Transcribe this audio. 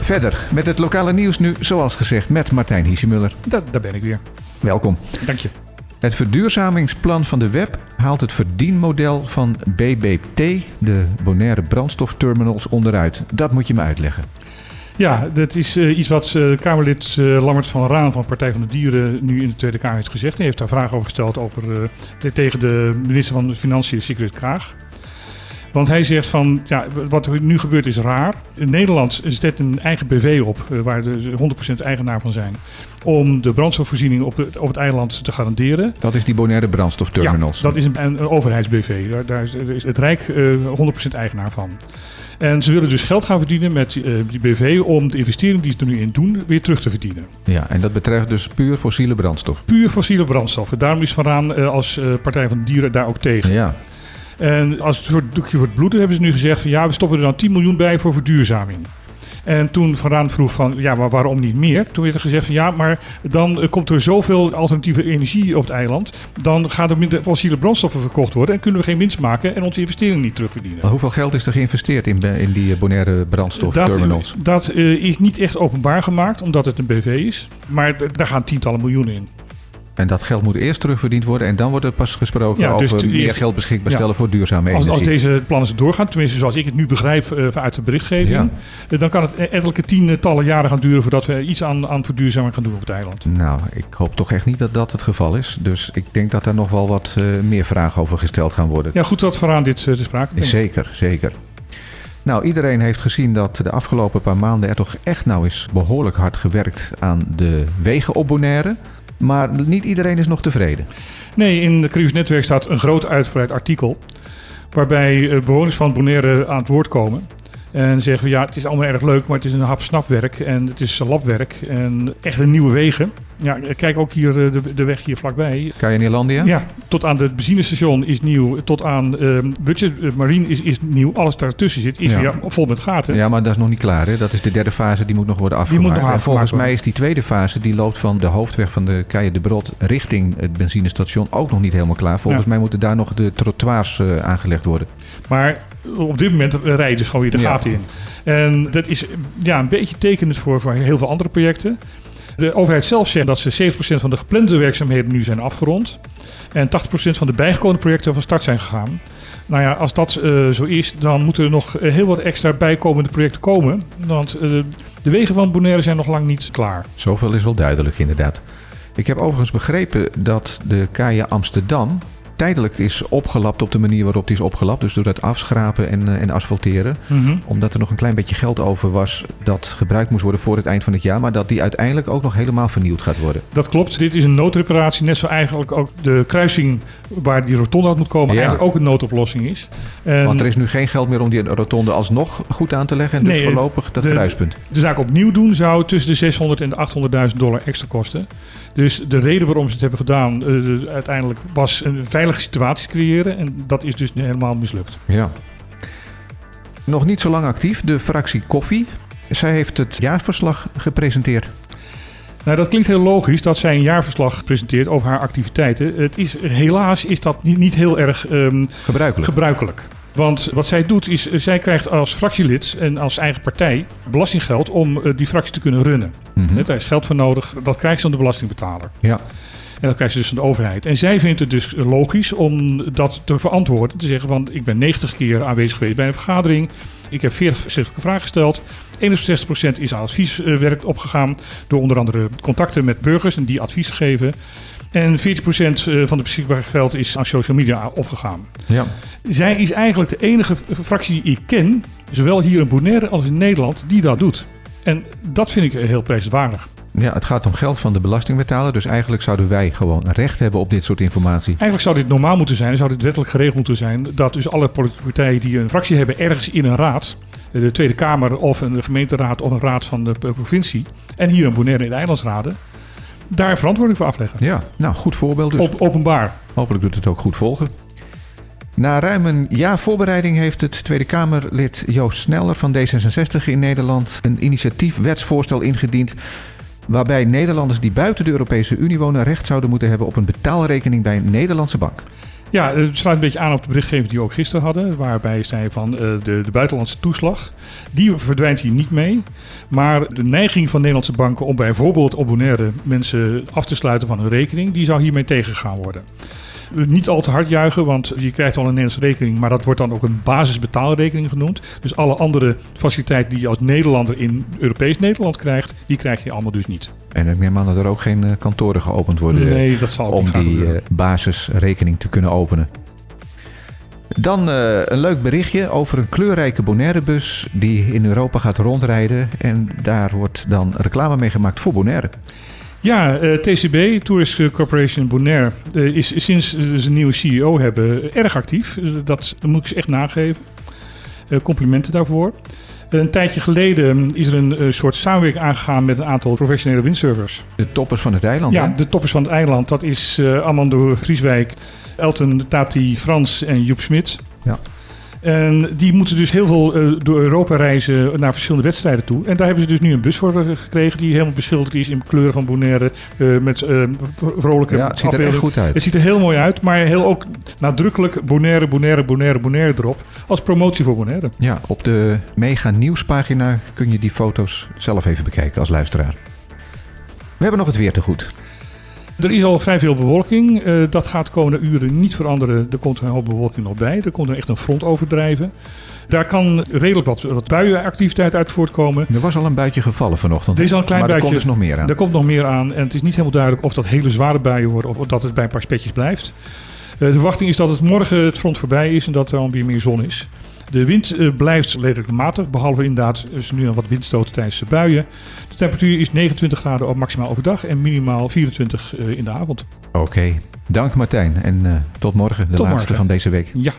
Verder met het lokale nieuws nu, zoals gezegd, met Martijn Hiesemuller. Da daar ben ik weer. Welkom. Dank je. Het verduurzamingsplan van de web haalt het verdienmodel van BBT, de Bonaire brandstofterminals, onderuit. Dat moet je me uitleggen. Ja, dat is uh, iets wat uh, Kamerlid uh, Lammert van Raan van Partij van de Dieren nu in de Tweede Kamer heeft gezegd. Hij heeft daar vragen over gesteld over, tegen de minister van Financiën, Sigrid Kraag. Want hij zegt van, ja, wat er nu gebeurt is raar. Nederland zet een eigen BV op, waar ze 100% eigenaar van zijn. Om de brandstofvoorziening op het, op het eiland te garanderen. Dat is die Bonaire brandstofterminals. Ja, dat is een, een, een overheids-BV. Daar, daar, is het Rijk 100% eigenaar van. En ze willen dus geld gaan verdienen met uh, die BV om de investering die ze er nu in doen weer terug te verdienen. Ja, en dat betreft dus puur fossiele brandstof. Puur fossiele brandstoffen. Daarom is Van Raan uh, als uh, Partij van de Dieren daar ook tegen. Ja. En als het voor het doekje voor het bloeden hebben ze nu gezegd van ja, we stoppen er dan 10 miljoen bij voor verduurzaming. En toen Van Raan vroeg van, ja, maar waarom niet meer? Toen werd er gezegd van, ja, maar dan komt er zoveel alternatieve energie op het eiland. Dan gaan er minder fossiele brandstoffen verkocht worden en kunnen we geen winst maken en onze investeringen niet terugverdienen. Maar hoeveel geld is er geïnvesteerd in, in die Bonaire brandstofterminals? Dat, dat uh, is niet echt openbaar gemaakt, omdat het een BV is. Maar daar gaan tientallen miljoenen in. En dat geld moet eerst terugverdiend worden en dan wordt er pas gesproken ja, dus over meer eerst, geld beschikbaar stellen ja, voor duurzame als, energie. Als deze plannen doorgaan, tenminste zoals ik het nu begrijp uh, uit de berichtgeving, ja. dan kan het ettelijke tientallen jaren gaan duren voordat we iets aan, aan verduurzaming gaan doen op het eiland. Nou, ik hoop toch echt niet dat dat het geval is. Dus ik denk dat daar nog wel wat uh, meer vragen over gesteld gaan worden. Ja, goed dat vooraan dit uh, te sprake. Zeker, zeker. Nou, iedereen heeft gezien dat de afgelopen paar maanden er toch echt nou is behoorlijk hard gewerkt aan de wegen op Bonaire. Maar niet iedereen is nog tevreden. Nee, in het Caribisch Netwerk staat een groot uitgebreid artikel. Waarbij bewoners van Bonaire aan het woord komen. En zeggen we ja, het is allemaal erg leuk, maar het is een hap-snapwerk en het is labwerk en echt een nieuwe wegen. Ja, kijk ook hier de, de weg hier vlakbij. Cayenne Ja, tot aan het benzinestation is nieuw, tot aan uh, budget uh, marine is, is nieuw. Alles daartussen zit is ja. weer vol met gaten. Ja, maar dat is nog niet klaar. Hè? Dat is de derde fase, die moet nog worden afgemaakt. Die moet nog en volgens mij is die tweede fase, die loopt van de hoofdweg van de Caille de Brot richting het benzinestation ook nog niet helemaal klaar. Volgens ja. mij moeten daar nog de trottoirs uh, aangelegd worden. Maar op dit moment rijden dus gewoon weer de ja. In. En dat is ja, een beetje tekenend voor, voor heel veel andere projecten. De overheid zelf zegt dat ze 7% van de geplande werkzaamheden nu zijn afgerond. En 80% van de bijgekomen projecten van start zijn gegaan. Nou ja, als dat uh, zo is, dan moeten er nog heel wat extra bijkomende projecten komen. Want uh, de wegen van Bonaire zijn nog lang niet klaar. Zoveel is wel duidelijk, inderdaad. Ik heb overigens begrepen dat de Kaya Amsterdam tijdelijk is opgelapt op de manier waarop die is opgelapt. Dus door het afschrapen en, uh, en asfalteren. Mhm. Omdat er nog een klein beetje geld over was dat gebruikt moest worden voor het eind van het jaar. Maar dat die uiteindelijk ook nog helemaal vernieuwd gaat worden. Dat klopt. Dit is een noodreparatie. Net zo eigenlijk ook de kruising waar die rotonde uit moet komen. Ja. Eigenlijk ook een noodoplossing is. En Want er is nu geen geld meer om die rotonde alsnog goed aan te leggen. En dus Nee, voorlopig dat de- kruispunt. de zaak opnieuw doen zou tussen de 600 en de 800.000 dollar extra kosten. Dus de reden waarom ze het hebben gedaan, eh, uiteindelijk was een veilige situatie creëren. En dat is dus helemaal mislukt. Ja. Nog niet zo lang actief, de fractie Koffie. Zij heeft het jaarverslag gepresenteerd. Nou, dat klinkt heel logisch dat zij een jaarverslag presenteert over haar activiteiten. Het is, helaas is dat niet, niet heel erg ehm, Gebruikelijk. gebruikelijk. Want wat zij doet is, eh, zij krijgt als fractielid en als eigen partij belastinggeld om eh, die fractie te kunnen runnen. Mhm. Daar is geld voor nodig, dat krijgt ze van de belastingbetaler. Ja. En dat krijgt ze dus van de overheid. En zij vindt het dus logisch om dat te verantwoorden. Te zeggen van, ik ben 90 keer aanwezig geweest bij een vergadering. Ik heb 40 schriftelijke vragen gesteld. 61% is aan advieswerk opgegaan. Door onder andere contacten met burgers en die advies geven. En 40% van de beschikbare geld is aan social media opgegaan. Ja. Zij is eigenlijk de enige fractie die ik ken, zowel hier in Bonaire als in Nederland, die dat doet. En dat vind ik heel prijswaardig. Ja, het gaat om geld van de belastingbetaler. Dus eigenlijk zouden wij gewoon recht hebben op dit soort informatie. Eigenlijk zou dit normaal moeten zijn, zou dit wettelijk geregeld moeten zijn, dat dus alle politieke partijen die een fractie hebben ergens in een raad, de Tweede Kamer of een gemeenteraad of een raad van de provincie, en hier in Bonaire in de eilandsraden, daar verantwoording voor afleggen. Ja, nou, goed voorbeeld dus. Op, openbaar. Hopelijk doet het ook goed volgen. Na ruim een jaar voorbereiding heeft het Tweede Kamerlid Joost Sneller van D66 in Nederland een initiatief wetsvoorstel ingediend. Waarbij Nederlanders die buiten de Europese Unie wonen recht zouden moeten hebben op een betaalrekening bij een Nederlandse bank. Ja, het sluit een beetje aan op de berichtgeving die we ook gisteren hadden. Waarbij zei van uh, de, de buitenlandse toeslag. Die verdwijnt hier niet mee. Maar de neiging van Nederlandse banken om bijvoorbeeld Bonaire mensen af te sluiten van hun rekening. Die zou hiermee tegengegaan worden niet al te hard juichen, want je krijgt al een Nederlandse rekening, maar dat wordt dan ook een basisbetaalrekening genoemd. Dus alle andere faciliteiten die je als Nederlander in Europees Nederland krijgt, die krijg je allemaal dus niet. En ik neem aan dat er ook geen eh, kantoren geopend worden nee, dat zal om die uh, basisrekening te kunnen openen. Dan uh, een leuk berichtje over een kleurrijke Bonaire-bus die in Europa gaat rondrijden. En daar wordt dan reclame mee gemaakt voor Bonaire. Ja, uh, TCB, Tourist Corporation Bonaire, uh, is sinds ze een nieuwe CEO hebben erg actief. dat, dat moet ik ze echt nageven. complimenten daarvoor. Een tijdje geleden is er een soort samenwerking aangegaan met een aantal professionele windsurfers. De toppers van het eiland, Ja, hè? de toppers van het eiland. Dat is Amando Grieswijk, Elton Tati Frans en Joep Smit. Ja. En die moeten dus heel veel uh, door Europa reizen naar verschillende wedstrijden toe. En daar hebben ze dus nu een bus voor gekregen die helemaal beschilderd is in kleuren van Bonaire. Uh, met uh, vrolijke Ja, het ziet er echt goed uit. Het ziet er heel mooi uit, maar heel ook nadrukkelijk Bonaire, Bonaire, Bonaire, Bonaire erop. Als promotie voor Bonaire. Ja, op de mega nieuwspagina kun je die foto's zelf even bekijken als luisteraar. We hebben nog het weer te goed. Er is al vrij veel bewolking. Uh, dat gaat de komende uren niet veranderen. Er komt een hoop bewolking nog bij. Er komt er echt een front overdrijven. Daar kan redelijk wat, wat buienactiviteit uit voortkomen. Er was al een buitje gevallen vanochtend. Er is al een klein maar buitje. er komt dus nog meer aan. Er komt nog meer aan. En het is niet helemaal duidelijk of dat hele zware buien worden of dat het bij een paar spetjes blijft. Uh, de verwachting is dat het morgen het front voorbij is en dat er dan weer meer zon is. De wind uh, blijft redelijk matig, behalve inderdaad dus nu nog wat windstoten tijdens de buien. De temperatuur is 29 graden op maximaal overdag en minimaal 24 uh, in de avond. Oké, okay. dank Martijn en uh, tot morgen, de tot laatste morgen. van deze week. Ja.